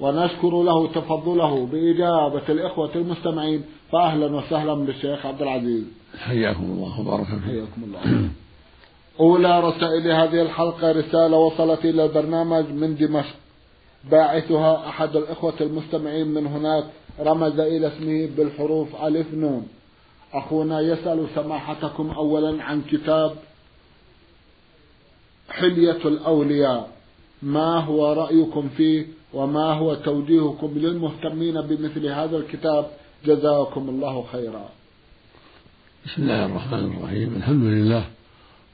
ونشكر له تفضله بإجابة الإخوة المستمعين فأهلا وسهلا بالشيخ عبد العزيز. حياكم الله وبارك فيكم. حياكم الله. أولى رسائل هذه الحلقة رسالة وصلت إلى البرنامج من دمشق. باعثها أحد الإخوة المستمعين من هناك رمز إلى اسمه بالحروف ألف نون. أخونا يسأل سماحتكم أولا عن كتاب حلية الأولياء. ما هو رأيكم فيه؟ وما هو توجيهكم للمهتمين بمثل هذا الكتاب جزاكم الله خيرا. بسم الله الرحمن الرحيم. الحمد لله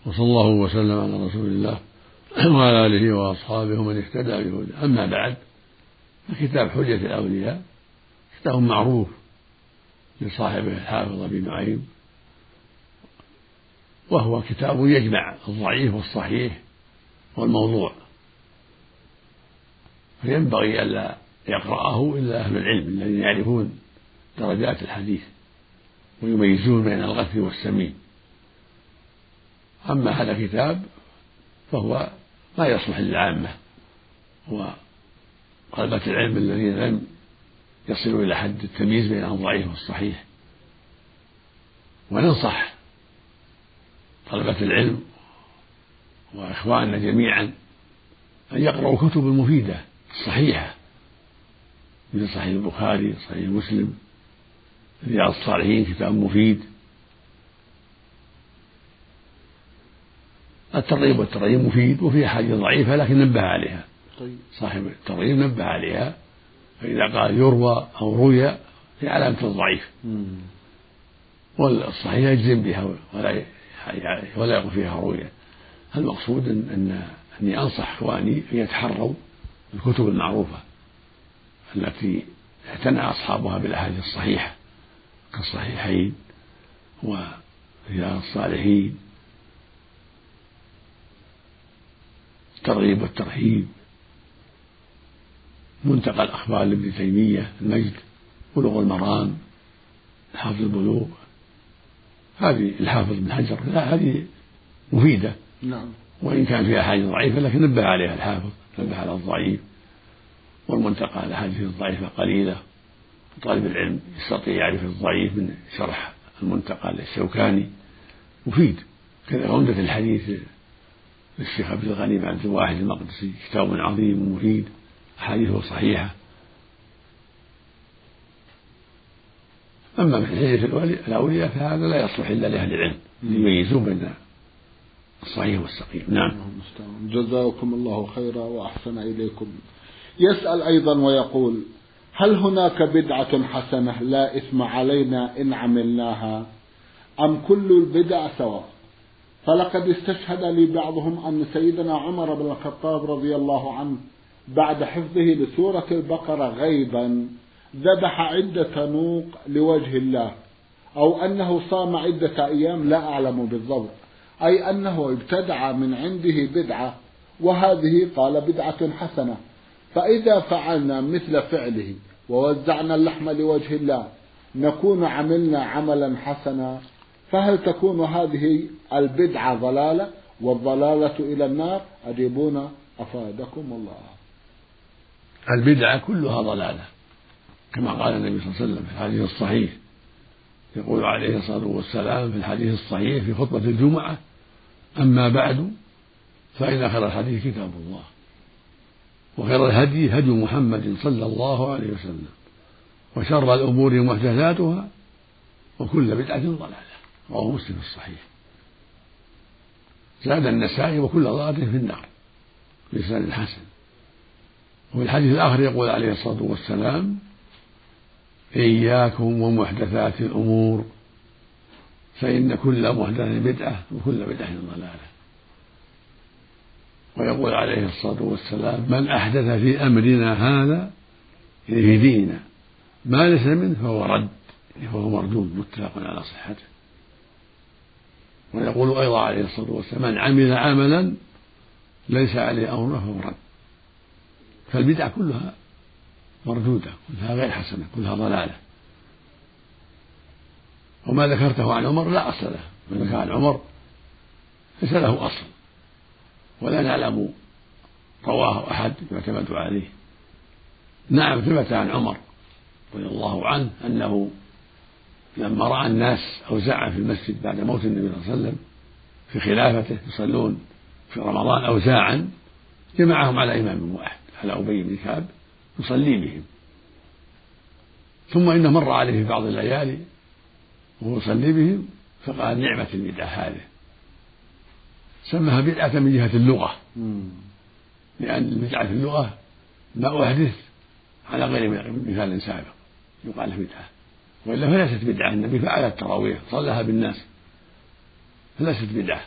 وصلى الله وسلم على رسول الله وعلى آله وأصحابه ومن اهتدى بهدى أما بعد فكتاب حجة الأولياء. كتاب معروف لصاحبه الحافظ أبي نعيم. وهو كتاب يجمع الضعيف والصحيح والموضوع. فينبغي ألا يقرأه إلا أهل العلم الذين يعرفون درجات الحديث ويميزون بين الغث والسمين. أما هذا الكتاب فهو ما يصلح للعامة وطلبة العلم الذين لم يصلوا إلى حد التمييز بين الضعيف والصحيح. وننصح طلبة العلم وإخواننا جميعا أن يقرأوا الكتب المفيدة الصحيحة مثل صحيح البخاري صحيح مسلم. رياض الصالحين كتاب مفيد. الترغيب والترغيب مفيد وفي أحاديث ضعيفة لكن نبه عليها. طيب. صاحب الترغيب نبه عليها. فإذا قال يروى أو روي في علامة الضعيف والصحيح يجزم بها ولا ولا يقول فيها رؤيا المقصود أن أني أنصح إخواني أن يتحروا الكتب المعروفة التي اعتنى أصحابها بالأحاديث الصحيحة كالصحيحين ورياض الصالحين الترغيب والترهيب منتقى الأخبار لابن تيمية المجد بلوغ المرام حافظ البلوغ هذه الحافظ بن حجر لا هذه مفيدة. نعم. وإن كان فيها أحاديث ضعيفة لكن نبه عليها الحافظ نبه على الضعيف. والمنتقى الأحاديث الضعيفة قليلة. طالب العلم يستطيع يعرف الضعيف من شرح المنتقى للشوكاني. مفيد. كذا عمدة الحديث للشيخ عبد الغني بن عبد الواحد المقدسي كتاب عظيم مفيد. أحاديثه صحيحة. أما من حجة الأولياء فهذا لا يصلح إلا لأهل العلم يميزون بين الصحيح والسقيم نعم. جزاكم الله خيرا وأحسن إليكم. يسأل أيضا ويقول هل هناك بدعة حسنة لا إثم علينا إن عملناها؟ أم كل البدع سواء؟ فلقد استشهد لي بعضهم أن سيدنا عمر بن الخطاب رضي الله عنه بعد حفظه لسورة البقرة غيبا ذبح عدة نوق لوجه الله أو أنه صام عدة أيام لا أعلم بالضبط. أي أنه ابتدع من عنده بدعة وهذه قال بدعة حسنة. فإذا فعلنا مثل فعله ووزعنا اللحم لوجه الله نكون عملنا عملا حسنا فهل تكون هذه البدعة ضلالة؟ والضلالة إلى النار؟ أجيبونا أفادكم الله. البدعة كلها ضلالة كما قال النبي صلى الله عليه وسلم في الحديث الصحيح. يقول عليه الصلاة والسلام في الحديث الصحيح في خطبة الجمعة أما بعد فإن خير الحديث كتاب الله وخير الهدي هدي محمد صلى الله عليه وسلم وشر الأمور محدثاتها وكل بدعة ضلالة رواه مسلم في الصحيح. زاد النسائي وكل ضلالة في النار بلسان حسن. وفي الحديث الآخر يقول عليه الصلاة والسلام إياكم ومحدثات الأمور. فإن كل محدثة بدعة وكل بدعة ضلالة. ويقول عليه الصلاة والسلام من أحدث في أمرنا هذا في ديننا ما ليس منه فهو رد فهو مردود متفق على صحته. ويقول أيضا عليه الصلاة والسلام من عمل عملا ليس عليه أمرنا فهو رد. فالبدع كلها مردودة كلها غير حسنة كلها ضلالة. وما ذكرته عن عمر لا أصل له. ما ذكر عن عمر ليس له أصل. ولا نعلم رواه أحد يعتمد عليه. نعم ثبت عن عمر رضي الله عنه أنه لما رأى الناس أوزاعا في المسجد بعد موت النبي صلى الله عليه وسلم في خلافته يصلون في رمضان أوزاعا جمعهم على إمام واحد على أبي بن كعب يصلي بهم. ثم إنه مر عليه في بعض الليالي وهو يصلي بهم فقال نعمة البدعة هذه. سماها بدعة من جهة اللغة. لأن البدعة في اللغة ما أحدث على غير مثال سابق. يقال بدعة. وإلا فليست بدعة. النبي فعل التراويح صلىها بالناس. فليست بدعة.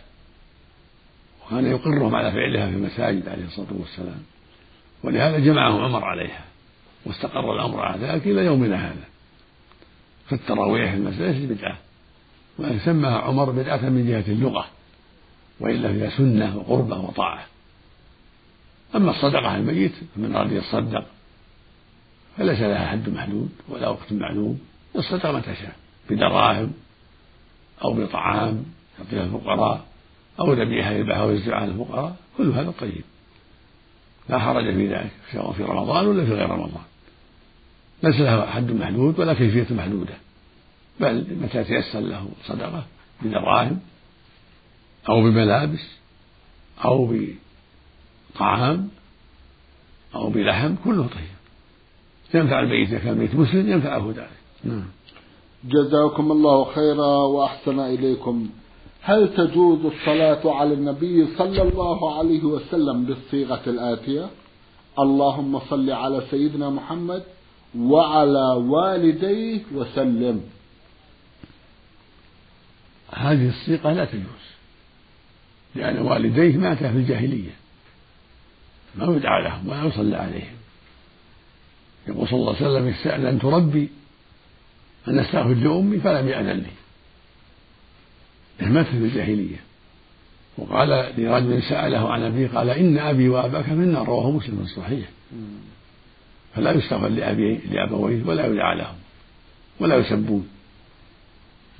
وكان يقرهم على فعلها في المساجد عليه الصلاة والسلام. ولهذا جمعهم عمر عليها واستقر الأمر على ذلك إلى يومنا هذا. فالتراويح في المسجد ليست بدعة. وأن سماها عمر بدعة من جهة اللغة وإلا هي سنة وقربة وطاعة. أما الصدقة على الميت فمن أراد يتصدق فليس لها حد محدود ولا وقت معلوم. يصدق متى شاء بدراهم أو بطعام يعطيها الفقراء أو ذبيحة يذبحها ويوزعها على الفقراء. كل هذا طيب. لا حرج في ذلك سواء في رمضان ولا في غير رمضان. ليس له حد محدود ولا كيفية محدودة بل متى تيسر له صدقة بدراهم أو بملابس أو بطعام أو بلحم كله طيب. ينفع الميت إذا كان الميت مسلم ينفعه ذلك. نعم. جزاكم الله خيرا وأحسن إليكم. هل تجوز الصلاة على النبي صلى الله عليه وسلم بالصيغة الآتية؟ اللهم صل على سيدنا محمد وعلى والديه وسلم. هذه الصيغة لا تجوز لأن والديه ماتا في الجاهلية ما يدعى لهم ولا يصلى عليهم. يقول صلى الله عليه وسلم استأذنت ربي أن أستغفر لأمي فلم يأذن لي. مات في الجاهلية. وقال لرجل سأله عن أبيه قال إن أبي وأباك في النار رواه مسلم في الصحيح فلا يستغفر لأبيه لأبويه ولا يدعى لهم ولا يسبون.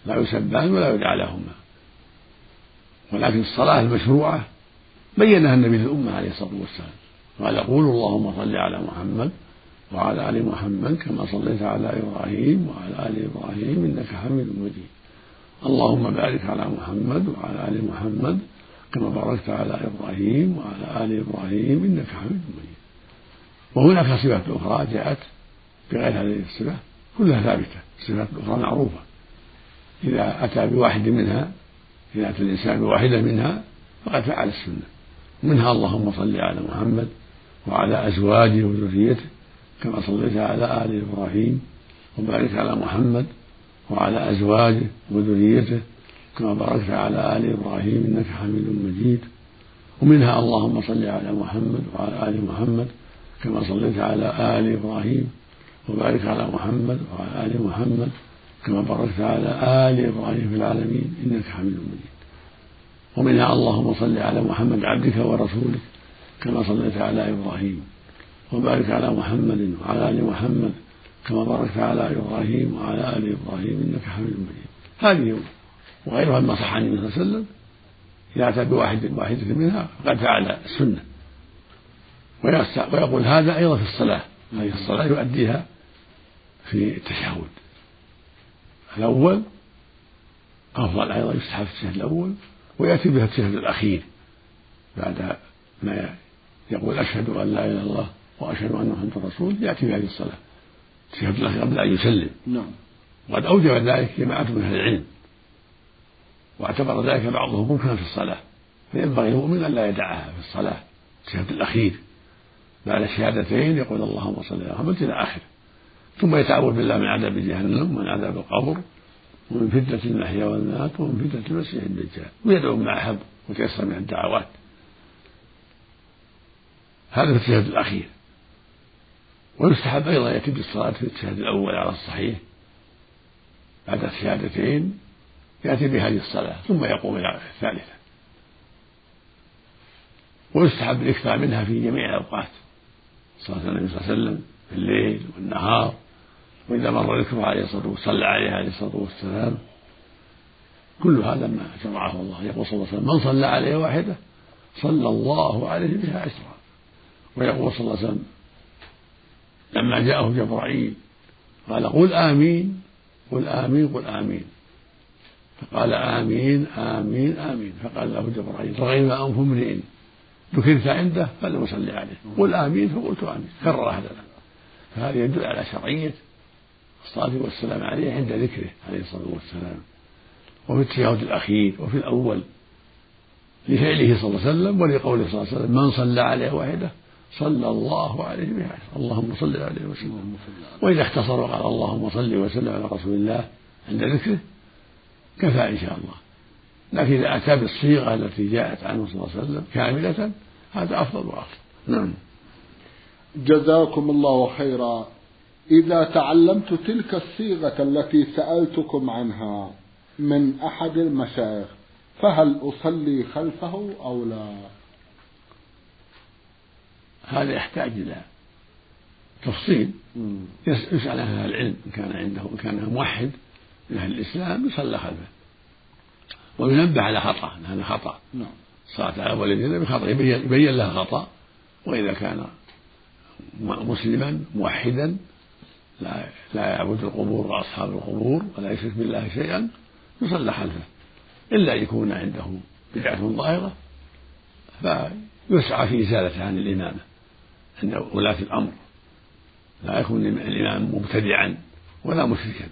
لا يسبان ولا يدعى لهما ولكن الصلاة المشروعة بينها النبي للأمة عليه الصلاة والسلام. قال قولوا اللهم صل على محمد وعلى آل محمد كما صليت على إبراهيم وعلى آل إبراهيم إنك حميد مجيد. اللهم بارك على محمد وعلى آل محمد كما باركت على إبراهيم وعلى آل إبراهيم إنك حميد مجيد. وهناك صفات أخرى جاءت بغير هذه الصفة كلها ثابتة الصفات الأخرى معروفة. إذا أتى بواحد منها إذا أتى الإنسان بواحدة منها فقد فعل السنة. منها اللهم صل على محمد وعلى أزواجه وذريته كما صليت على آل إبراهيم وبارك على محمد وعلى أزواجه وذريته كما باركت على آل إبراهيم إنك حميد مجيد. ومنها اللهم صل على محمد وعلى آل محمد كما صليت على آل إبراهيم وبارك على محمد وعلى آل محمد كما باركت على آل إبراهيم في العالمين إنك حميد مجيد. ومنها اللهم صل على محمد عبدك ورسولك كما صليت على إبراهيم وبارك على محمد وعلى آل محمد كما باركت على إبراهيم وعلى آل إبراهيم إنك حميد مجيد. هذه وغيرها مما صح عن النبي صلى الله عليه وسلم. إذا أتى بواحد واحدة منها فقد فعل السنة. ويقول هذا أيضا في الصلاة. هذه الصلاة يؤديها في التشهد. الأول أفضل أيضا يستحب في التشهد الأول ويأتي بها التشهد الأخير بعد ما يقول أشهد أن لا إله إلا الله وأشهد أن محمدا رسول يأتي بهذه الصلاة. التشهد الأخير قبل أن يسلم. نعم. وقد أوجب ذلك جماعة من أهل العلم. واعتبر ذلك بعضهم ممكنا في الصلاة. فينبغي المؤمن أن لا يدعها في الصلاة. التشهد الأخير. بعد الشهادتين يقول اللهم صل على محمد إلى آخره. ثم يتعوذ بالله من عذاب جهنم ومن عذاب القبر ومن فتنة المحيا والممات ومن فتنة المسيح الدجال. ويدعو ما أحب وتيسر من الدعوات. هذا في التشهد الأخير. ويستحب أيضا يأتي بالصلاة في التشهد الأول على الصحيح. بعد الشهادتين يأتي بهذه الصلاة ثم يقوم إلى الثالثة. ويستحب الإكثار منها في جميع الأوقات. صلاة النبي صلى الله عليه وسلم في الليل والنهار. وإذا مر ذكره عليه الصلاة والسلام صلى عليه عليه الصلاة والسلام كل هذا ما شرعه الله. يقول صلى الله عليه وسلم من صلى عليه واحدة صلى الله عليه بها عشرا. ويقول صلى الله عليه وسلم لما جاءه جبرائيل قال قل آمين قل آمين قل آمين. فقال آمين آمين آمين. فقال له جبرائيل رغم أنف امرئ ذكرت عنده فلم يصلي عليه. قل آمين. فقلت آمين. كرر هذا فهذا يدل على شرعية الصلاة والسلام عليه عند ذكره عليه الصلاة والسلام. وفي التشهد الأخير وفي الأول لفعله صلى الله عليه وسلم ولقوله صلى الله عليه وسلم من صلى عليه واحدة صلى الله عليه بها اللهم صل عليه وسلم. وإذا اختصر وقال اللهم صل وسلم على رسول الله عند ذكره كفى إن شاء الله. لكن إذا أتى بالصيغة التي جاءت عنه صلى الله عليه وسلم كاملة هذا أفضل وأفضل. نعم. جزاكم الله خيرا. إذا تعلمت تلك الصيغة التي سألتكم عنها من أحد المشايخ فهل أصلي خلفه أو لا؟ هذا يحتاج إلى تفصيل. يسأل أهل العلم إن كان عنده إن كان موحد من أهل الإسلام يصلى خلفه. وينبه على خطأ أن هذا خطأ. نعم. صلاة على والديه بخطأ يبين له خطأ. وإذا كان مسلما موحدا لا لا يعبد القبور وأصحاب القبور ولا يشرك بالله شيئا يصلى خلفه. إلا أن يكون عنده بدعة ظاهرة فيسعى في إزالتها عن الإمامة. عند ولاة الأمر لا يكون الإمام مبتدعا ولا مشركا.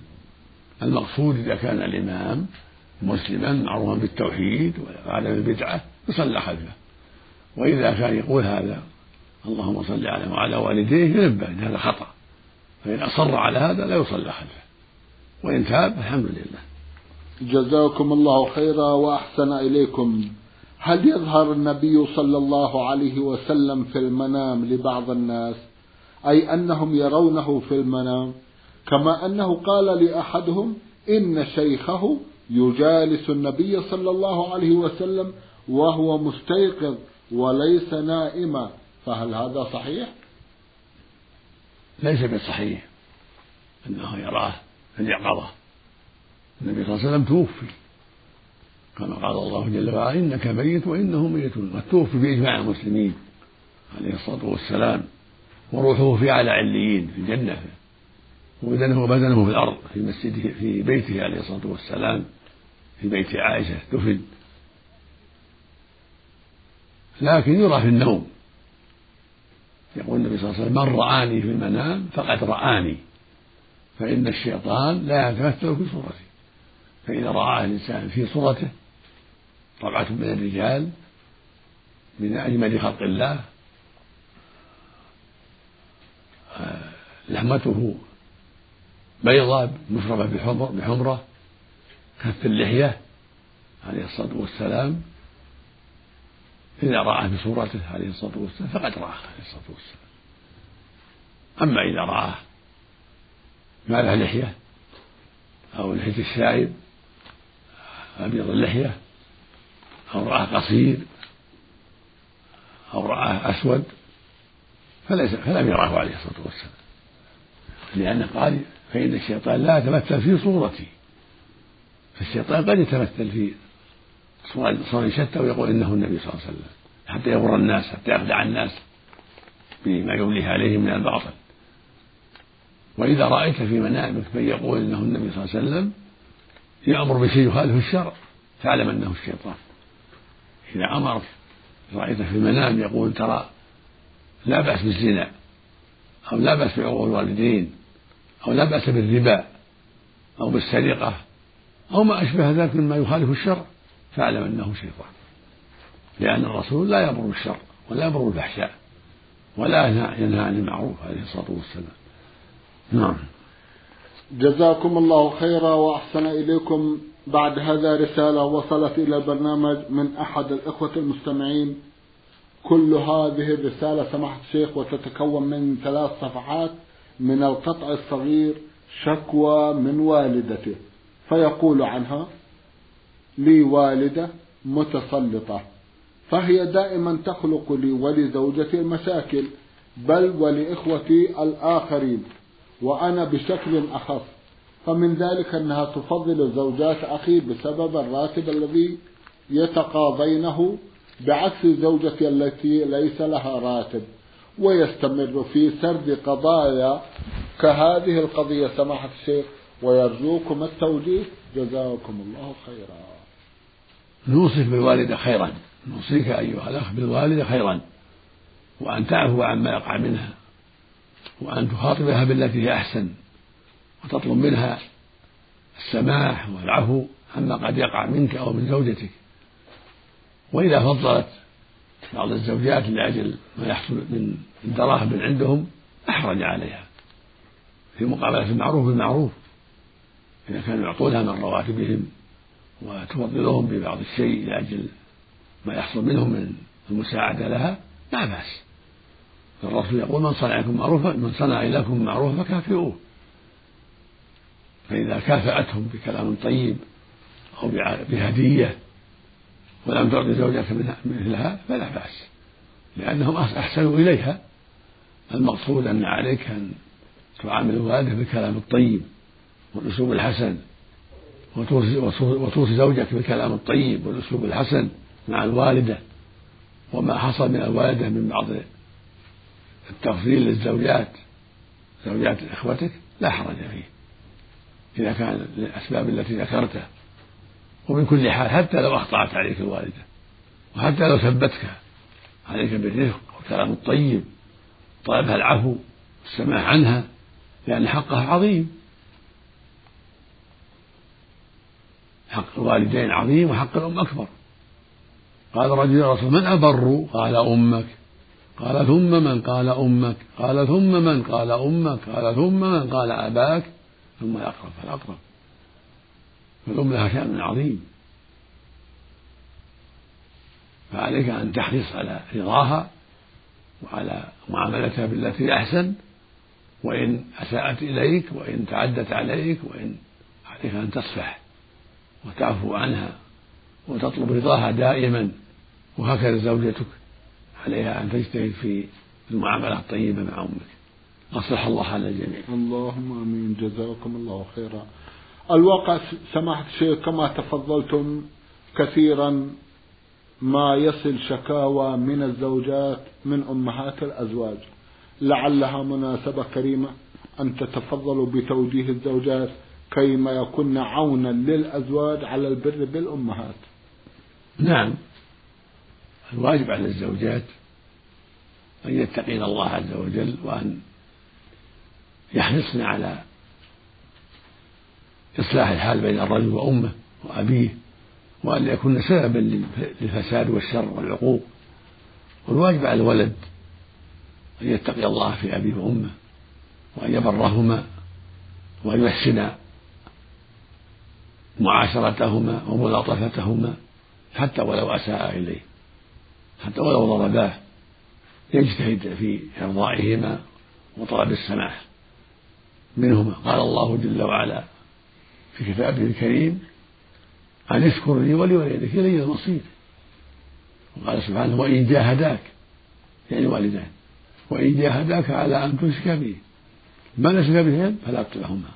المقصود إذا كان الإمام مسلما معروفا بالتوحيد وعدم البدعة يصلى خلفه وإذا كان يقول هذا اللهم صل على وعلى والديه ينبه أن هذا خطأ. فإن أصر على هذا لا يصلى خلفه وإن تاب الحمد لله. جزاكم الله خيرا وأحسن إليكم. هل يظهر النبي صلى الله عليه وسلم في المنام لبعض الناس؟ أي أنهم يرونه في المنام؟ كما أنه قال لأحدهم إن شيخه يجالس النبي صلى الله عليه وسلم وهو مستيقظ وليس نائما. فهل هذا صحيح؟ ليس بصحيح. أنه يراه في اليقظة النبي صلى الله عليه وسلم توفي. كما قال الله جل وعلا إنك ميت وإنهم ميتون قد توفي بإجماع المسلمين عليه الصلاة والسلام. وروحه في أعلى عليين في الجنة وبدنه وبدنه في الأرض في مسجده في بيته عليه الصلاة والسلام. في بيت عائشة دفن لكن يرى في النوم. يقول النبي صلى الله عليه وسلم من رآني في المنام فقد رآني فإن الشيطان لا يتمثل في صورته. فإذا رآه الإنسان في صورته طبعة من الرجال من أجمل خلق الله آه، لحمته بيضاء مشربة بحمر بحمرة كف اللحية عليه الصلاة والسلام. إذا رآه بصورته عليه الصلاة والسلام فقد رآه عليه الصلاة والسلام. أما إذا رآه ما له لحية أو لحية الشايب أبيض اللحية أو رآه قصير أو رآه أسود فليس فلم يراه عليه الصلاة والسلام. لأنه قال فإن الشيطان لا يتمثل في صورتي. فالشيطان قد يتمثل في صور شتى ويقول إنه النبي صلى الله عليه وسلم حتى يغر الناس حتى يخدع الناس بما يمليه عليهم من الباطل. وإذا رأيت في منامك من يقول إنه النبي صلى الله عليه وسلم يأمر بشيء يخالف الشرع فاعلم أنه الشيطان. إذا أمر رأيت في المنام يقول ترى لا بأس بالزنا أو لا بأس بعقوق الوالدين أو لا بأس بالربا أو بالسرقة أو ما أشبه ذلك مما يخالف الشرع فاعلم أنه شيطان. لأن الرسول لا يأمر بالشر ولا يأمر بالفحشاء ولا ينهى عن المعروف عليه الصلاة والسلام. نعم. جزاكم الله خيرا وأحسن إليكم. بعد هذا رسالة وصلت إلى البرنامج من أحد الإخوة المستمعين. كل هذه الرسالة سماحة الشيخ وتتكون من ثلاث صفحات من القطع الصغير شكوى من والدته. فيقول عنها لي والدة متسلطة فهي دائما تخلق لي ولزوجتي المشاكل بل ولإخوتي الآخرين وأنا بشكل أخص فمن ذلك أنها تفضل زوجات أخي بسبب الراتب الذي يتقاضينه بعكس زوجتي التي ليس لها راتب ويستمر في سرد قضايا كهذه القضية سماحة الشيخ. ويرجوكم التوجيه. جزاكم الله خيرا. نوصف بالوالدة خيرا. نوصيك أيها الأخ بالوالدة خيرا. وأن تعفو عما يقع منها. وأن تخاطبها بالتي هي أحسن. وتطلب منها السماح والعفو عما قد يقع منك أو من زوجتك. وإذا فضلت بعض الزوجات لأجل ما يحصل من دراهم من عندهم أحرج عليها. في مقابلة المعروف بالمعروف. إذا كانوا يعطونها من رواتبهم وتفضلهم ببعض الشيء لأجل ما يحصل منهم من المساعدة لها لا بأس. الرسول يقول من صنع لكم معروفا من صنع إليكم معروفا فكافئوه. فإذا كافأتهم بكلام طيب أو بهدية ولم تعطي زوجك مثلها فلا بأس. لأنهم أحسنوا إليها. المقصود أن عليك أن تعامل والدك بالكلام الطيب والأسلوب الحسن. وتوصي زوجك بالكلام الطيب والأسلوب الحسن مع الوالدة وما حصل من الوالدة من بعض التفضيل للزوجات. زوجات إخوتك لا حرج فيه. إذا كان للأسباب التي ذكرتها. ومن كل حال حتى لو أخطأت عليك الوالدة وحتى لو ثبتك عليك بالرفق والكلام الطيب طلبها العفو والسماح عنها لأن حقها عظيم. حق الوالدين عظيم وحق الأم أكبر. قال رجل يا رسول من أبر؟ قال أمك. قال ثم من؟ قال أمك. قال ثم من؟ قال أمك. قال ثم من؟ قال أباك. ثم الأقرب فالأقرب. فالأم لها شأن عظيم. فعليك أن تحرص على رضاها وعلى معاملتها بالتي أحسن. وإن أساءت إليك وإن تعدت عليك وإن عليك أن تصفح. وتعفو عنها وتطلب رضاها دائما وهكذا زوجتك عليها أن تجتهد في المعاملة الطيبة مع أمك. أصلح الله حال الجميع. اللهم آمين. جزاكم الله خيرا. الواقع سماحة الشيخ كما تفضلتم كثيرا ما يصل شكاوى من الزوجات من أمهات الأزواج. لعلها مناسبة كريمة أن تتفضلوا بتوجيه الزوجات كيما يكن عونا للأزواج على البر بالأمهات. نعم الواجب على الزوجات أن يتقين الله عز وجل وأن يحرصن على إصلاح الحال بين الرجل وأمه وأبيه وأن يكون سببا للفساد والشر والعقوق والواجب على الولد أن يتقي الله في أبيه وأمه وأن يبرهما وأن يحسن معاشرتهما وملاطفتهما حتى ولو أساء إليه حتى ولو ضرباه يجتهد في إرضائهما وطلب السماح منهما. قال الله جل وعلا في كتابه الكريم أن اشكر لي ولوالديك إلي المصير وقال سبحانه وإن جاهداك يعني والدان وإن جاهداك على أن تشرك بي ما ليس بهم فلا تطعهما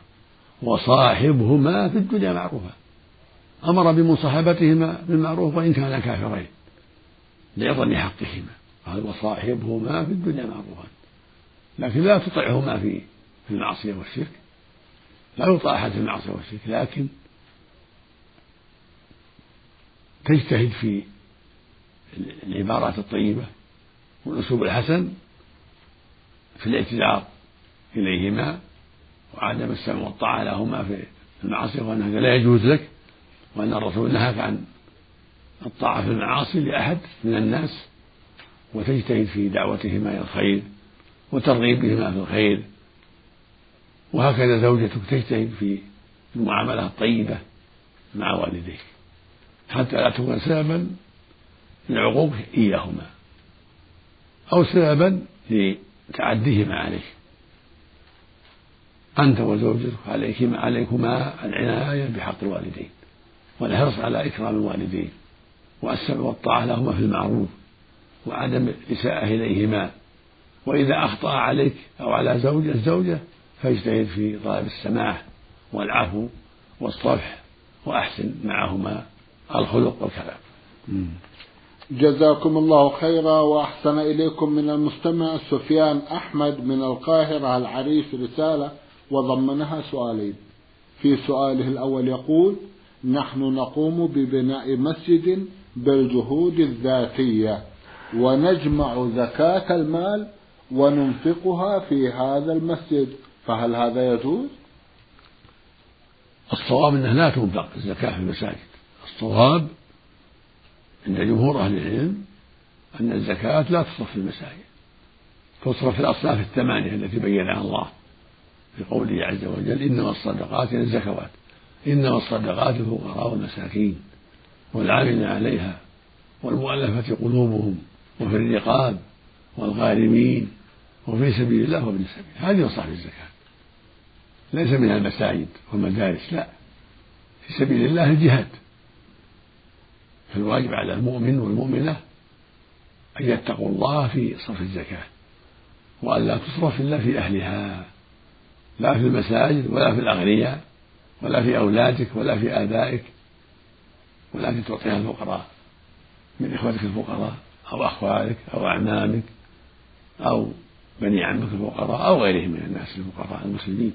وصاحبهما في الدنيا معروفا. أمر بمصاحبتهما بالمعروف وإن كانا كافرين لعظم حقهما. قال وصاحبهما في الدنيا معروفا. لكن لا تطعهما في في المعصية والشرك. لا يطاع أحد في المعصية والشرك. لكن تجتهد في العبارات الطيبة والأسلوب الحسن في الإعتذار إليهما وعدم السمع والطاعة لهما في المعاصي وأنه لا يجوز لك وأن الرسول نهاك عن الطاعة في المعاصي لأحد من الناس وتجتهد في دعوتهما إلى الخير وترغيبهما في الخير وهكذا زوجتك تجتهد في المعاملة الطيبة مع والديك. حتى لا تكون سببا للعقوق إياهما أو سببا لتعديهما عليه أنت وزوجتك عليكما عليكما العناية بحق الوالدين والحرص على إكرام الوالدين والسمع والطاعة لهما في المعروف وعدم الإساءة إليهما. وإذا أخطأ عليك أو على زوج الزوجة فاجتهد في طلب السماح والعفو والصفح وأحسن معهما الخلق والكلام. جزاكم الله خيرا وأحسن إليكم من المستمع سفيان أحمد من القاهرة العريش رسالة. وضمنها سؤالين. في سؤاله الأول يقول نحن نقوم ببناء مسجد بالجهود الذاتية ونجمع زكاة المال وننفقها في هذا المسجد فهل هذا يجوز؟ الصواب انها لا تنفق الزكاة في المساجد. الصواب عند جمهور أهل العلم أن الزكاة لا تصرف في المساجد تصرف في الأصناف الثمانية التي بينها الله. في قوله عز وجل إنما الصدقات الزكوات إنما الصدقات الفقراء والمساكين والعاملين عليها والمؤلفة قلوبهم وفي الرقاب والغارمين وفي سبيل الله وابن السبيل. هذه مصارف الزكاة. ليس منها المساجد والمدارس لا. في سبيل الله الجهاد. فالواجب على المؤمن والمؤمنة أن يتقوا الله في صرف الزكاة وأن لا تصرف إلا في أهلها. لا في المساجد ولا في الأغنياء ولا في أولادك ولا في آبائك ولكن تعطيها الفقراء. من إخوتك الفقراء أو أخوالك أو أعمامك أو بني عمك الفقراء أو غيرهم من الناس الفقراء المسلمين.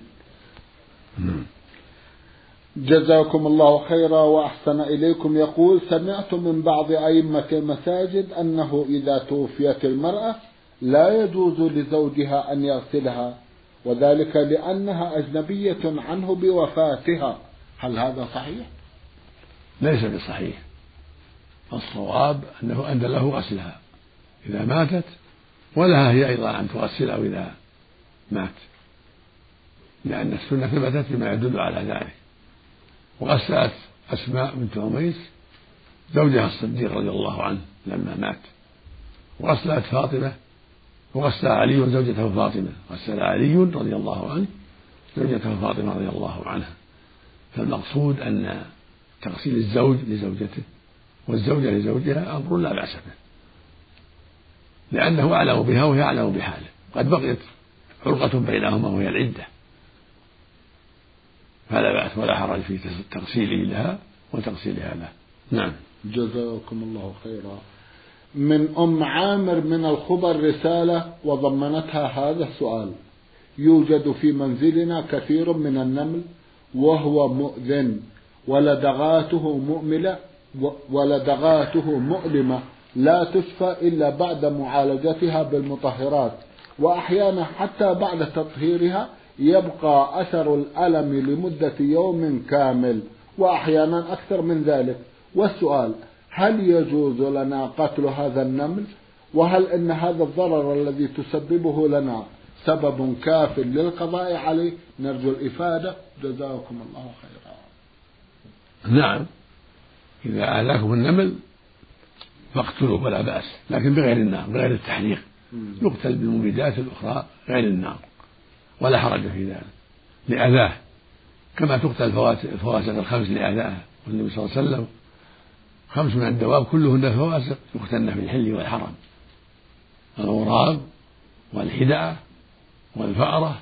جزاكم الله خيرا وأحسن إليكم. يقول سمعت من بعض أئمة المساجد أنه إذا توفيت المرأة لا يجوز لزوجها أن يغسلها. وذلك لأنها أجنبية عنه بوفاتها. هل هذا صحيح؟ ليس بصحيح. الصواب أنه أن له غسلها إذا ماتت ولها هي أيضا أن تغسله إذا مات. لأن السنة ثبتت بما يدل على ذلك. وغسلت أسماء بنت عميس زوجها الصديق رضي الله عنه لما مات. وغسلت فاطمة وغسل علي زوجته فاطمة. غسل علي رضي الله عنه زوجته فاطمة رضي الله عنها. فالمقصود أن تغسيل الزوج لزوجته والزوجة لزوجها أمر لا بأس به. لأنه أعلم بها وهي أعلم بحاله. قد بقيت علقة بينهما وهي العدة. فلا بأس ولا حرج في تغسيله لها وتغسيلها له. نعم. جزاكم الله خيرا. من أم عامر من الخبر رسالة وضمنتها هذا السؤال. يوجد في منزلنا كثير من النمل وهو مؤذن ولدغاته مؤملة ولدغاته مؤلمة لا تشفى إلا بعد معالجتها بالمطهرات وأحيانا حتى بعد تطهيرها يبقى أثر الألم لمدة يوم كامل وأحيانا أكثر من ذلك. والسؤال هل يجوز لنا قتل هذا النمل؟ وهل إن هذا الضرر الذي تسببه لنا سبب كاف للقضاء عليه؟ نرجو الإفادة. جزاكم الله خيرا. نعم. إذا اذاكم النمل فاقتلوه ولا بأس. لكن بغير النار بغير التحريق يقتل بالمبيدات الأخرى غير النار. ولا حرج في ذلك. لأذاه. كما تقتل الفواسق الخمس لأذاه. والنبي صلى الله عليه وسلم خمس من الدواب كلهن فواسق يقتلن في الحل والحرم. الغراب والحدعة والفأرة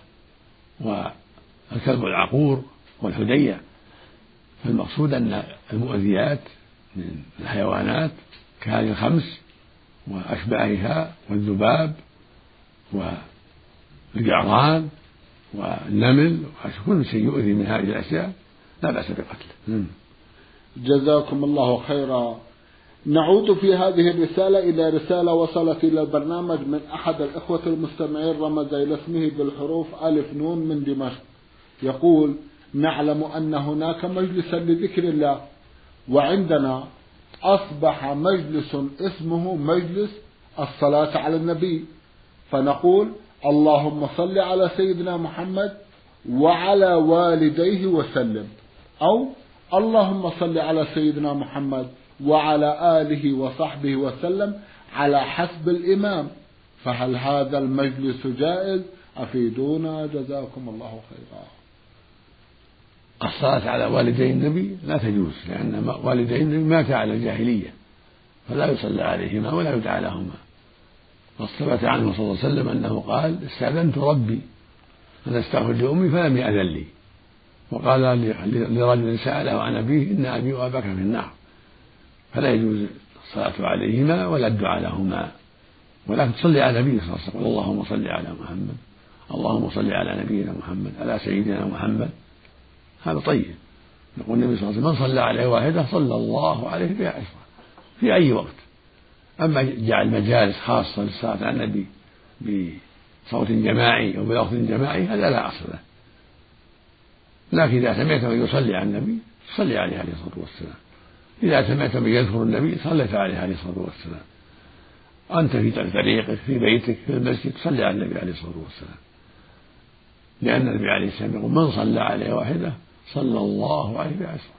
والكلب العقور والحدية. فالمقصود أن المؤذيات من الحيوانات كهذه الخمس وأشباهها والذباب والجعران والنمل وكل شيء يؤذي من هذه الأشياء لا بأس بقتله. جزاكم الله خيرا. نعود في هذه الرسالة إلى رسالة وصلت إلى البرنامج من أحد الإخوة المستمعين رمز إلى اسمه بالحروف ألف نون من دمشق. يقول نعلم أن هناك مجلسا لذكر الله وعندنا أصبح مجلس اسمه مجلس الصلاة على النبي. فنقول اللهم صل على سيدنا محمد وعلى والديه وسلم أو اللهم صل على سيدنا محمد وعلى آله وصحبه وسلم على حسب الإمام. فهل هذا المجلس جائز؟ أفيدونا جزاكم الله خيرا. الصلاة على والدي النبي لا تجوز لأن والدي النبي مات على الجاهلية فلا يصلى عليهما ولا يدعى لهما. وثبت عنه صلى الله عليه وسلم أنه قال استأذنت ربي أن أستغفر لأمي فلم يأذن لي. وقال لرجل سأله عن أبيه إن أبي وأباك في النار. فلا يجوز الصلاة عليهما ولا الدعاء لهما. ولكن تصلي على النبي صلى الله عليه وسلم. اللهم صل على محمد. اللهم صل على نبينا محمد. على سيدنا محمد. هذا طيب. يقول النبي صلى الله عليه وسلم من صلى عليه واحدة صلى الله عليه بها عشرة في أي وقت. أما جعل مجالس خاصة للصلاة على النبي بصوت جماعي أو بلفظ جماعي هذا لا أصل له. لكن إذا سمعت من يصلي على النبي صلي عليه عليه الصلاة والسلام. إذا سمعت من يذكر النبي صليت عليه عليه الصلاة والسلام. أنت في طريقك في بيتك في المسجد صلي على النبي عليه الصلاة والسلام. لأن النبي عليه السلام يقول من صلى عليه واحدة صلى الله عليه بعشرة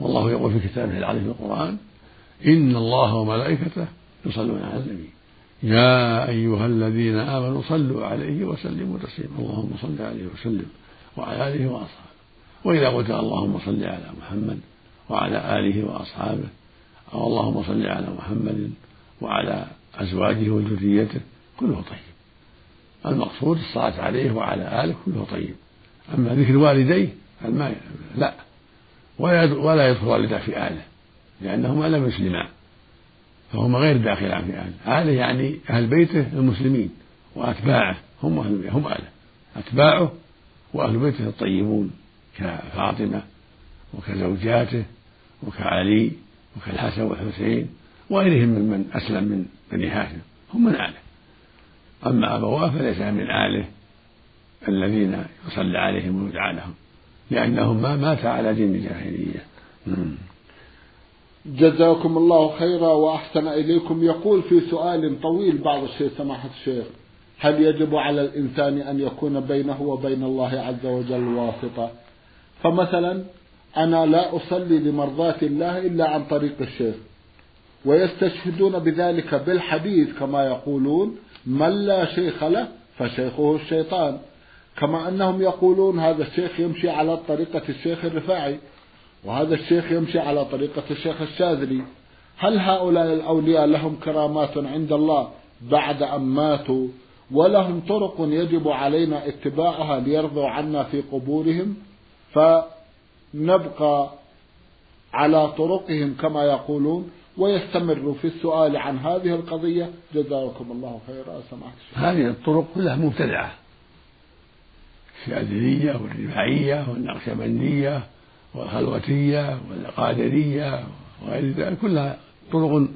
والله يقول في كتابه العظيم في القرآن إن الله وملائكته يصلون على النبي. يا أيها الذين آمنوا صلوا عليه وسلموا تسليما. اللهم صل عليه وسلم وعلى آله وأصحابه. وإذا قلت اللهم صل على محمد وعلى آله وأصحابه أو اللهم صل على محمد وعلى أزواجه وذريته كله طيب. المقصود الصلاة عليه وعلى آله كله طيب. أما ذكر والديه فما لا. ولا يدخل والده في آله لأنهما لم يسلما. فهما غير داخلان في آله. آله يعني أهل بيته المسلمين وأتباعه هم أهل هم آله. أتباعه وأهل بيته الطيبون. كفاطمة وكزوجاته وكعلي وكالحسن والحسين وغيرهم ممن أسلم من بني هاشم هم من آله. أما أبواه فليس من آله الذين يصلى عليهم ويدعى لهم لأنهما مات على دين الجاهلية. جزاكم الله خيرا وأحسن إليكم. يقول في سؤال طويل بعض الشيء سماحة الشيخ هل يجب على الإنسان أن يكون بينه وبين الله عز وجل واسطة؟ فمثلا أنا لا أصلي لمرضاة الله إلا عن طريق الشيخ ويستشهدون بذلك بالحديث كما يقولون من لا شيخ له فشيخه الشيطان كما أنهم يقولون هذا الشيخ يمشي على طريقة الشيخ الرفاعي وهذا الشيخ يمشي على طريقة الشيخ الشاذلي. هل هؤلاء الأولياء لهم كرامات عند الله بعد أن ماتوا؟ ولهم طرق يجب علينا اتباعها ليرضوا عنا في قبورهم؟ فنبقى على طرقهم كما يقولون ويستمر في السؤال عن هذه القضية. جزاكم الله خيرا. سمعت هذه الطرق كلها مبتدعة. الشاذلية والرفاعية والنقشبندية والخلوتية والقادرية وغير ذلك كلها طرق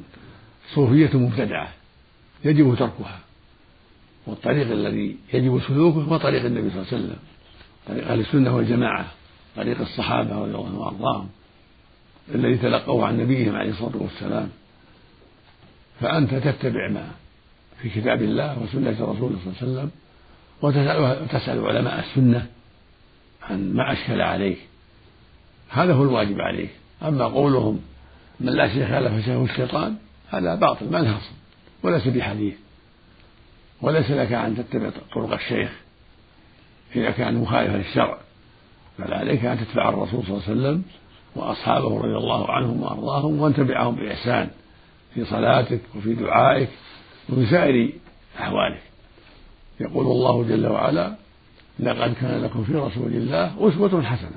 صوفية مبتدعة يجب تركها. والطريق الذي يجب سلوكه هو طريق النبي صلى الله عليه وسلم طريق أهل السنة والجماعة. طريق الصحابة رضي الله عنهم وأرضاهم الذي تلقوه عن نبيهم عليه الصلاة والسلام. فأنت تتبع ما في كتاب الله وسنة رسوله صلى الله عليه وسلم وتسأل, علماء السنة عن ما أشكل عليك. هذا هو الواجب عليك. أما قولهم من لا شيخ له فشيخه الشيطان هذا باطل ما له وليس بحديث. وليس لك أن تتبع طرق الشيخ إذا كان مخالفا للشرع. بل عليك أن تتبع الرسول صلى الله عليه وسلم وأصحابه رضي الله عنهم وأرضاهم وأن تبعهم بإحسان في صلاتك وفي دعائك وفي سائر أحوالك. يقول الله جل وعلا لقد كان لكم في رسول الله أسوة حسنة.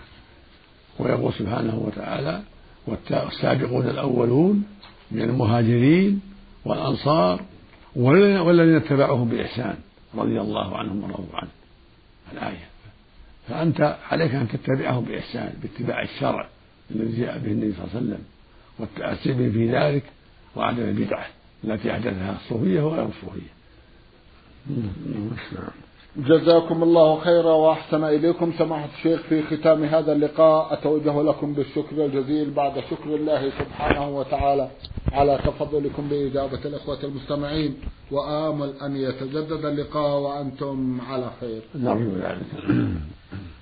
ويقول سبحانه وتعالى والسابقون الأولون من المهاجرين والأنصار والذين اتبعوهم بإحسان رضي الله عنهم ورضوا عنه الآية. فأنت عليك أن تتبعهم بإحسان باتباع الشرع الذي جاء به النبي صلى الله عليه وسلم والتأسي به في ذلك وعدم البدعة التي أحدثها الصوفية وغير الصوفية جزاكم الله خيرا وأحسن إليكم سماحة الشيخ في ختام هذا اللقاء أتوجه لكم بالشكر الجزيل بعد شكر الله سبحانه وتعالى على تفضلكم بإجابة الأخوة المستمعين وآمل أن يتجدد اللقاء وأنتم على خير. ذلك.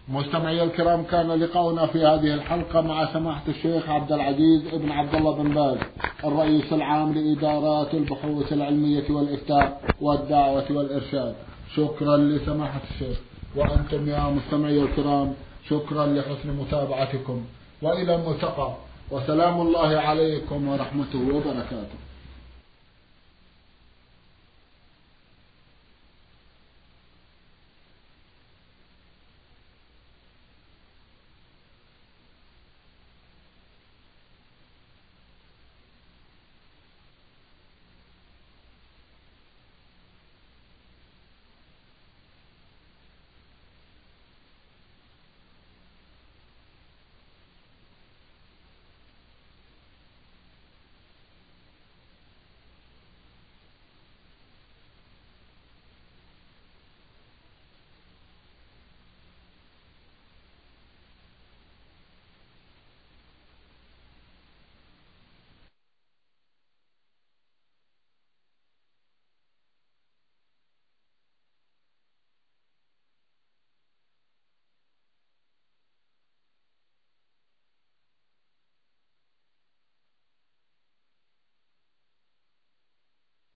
مستمعي الكرام كان لقاؤنا في هذه الحلقة مع سماحة الشيخ عبد العزيز ابن عبد الله بن باز الرئيس العام لإدارات البحوث العلمية والإفتاء والدعوة والإرشاد شكرا لسماحة الشيخ. وأنتم يا مستمعي الكرام شكرا لحسن متابعتكم. وإلى الملتقى. وسلام الله عليكم ورحمته وبركاته.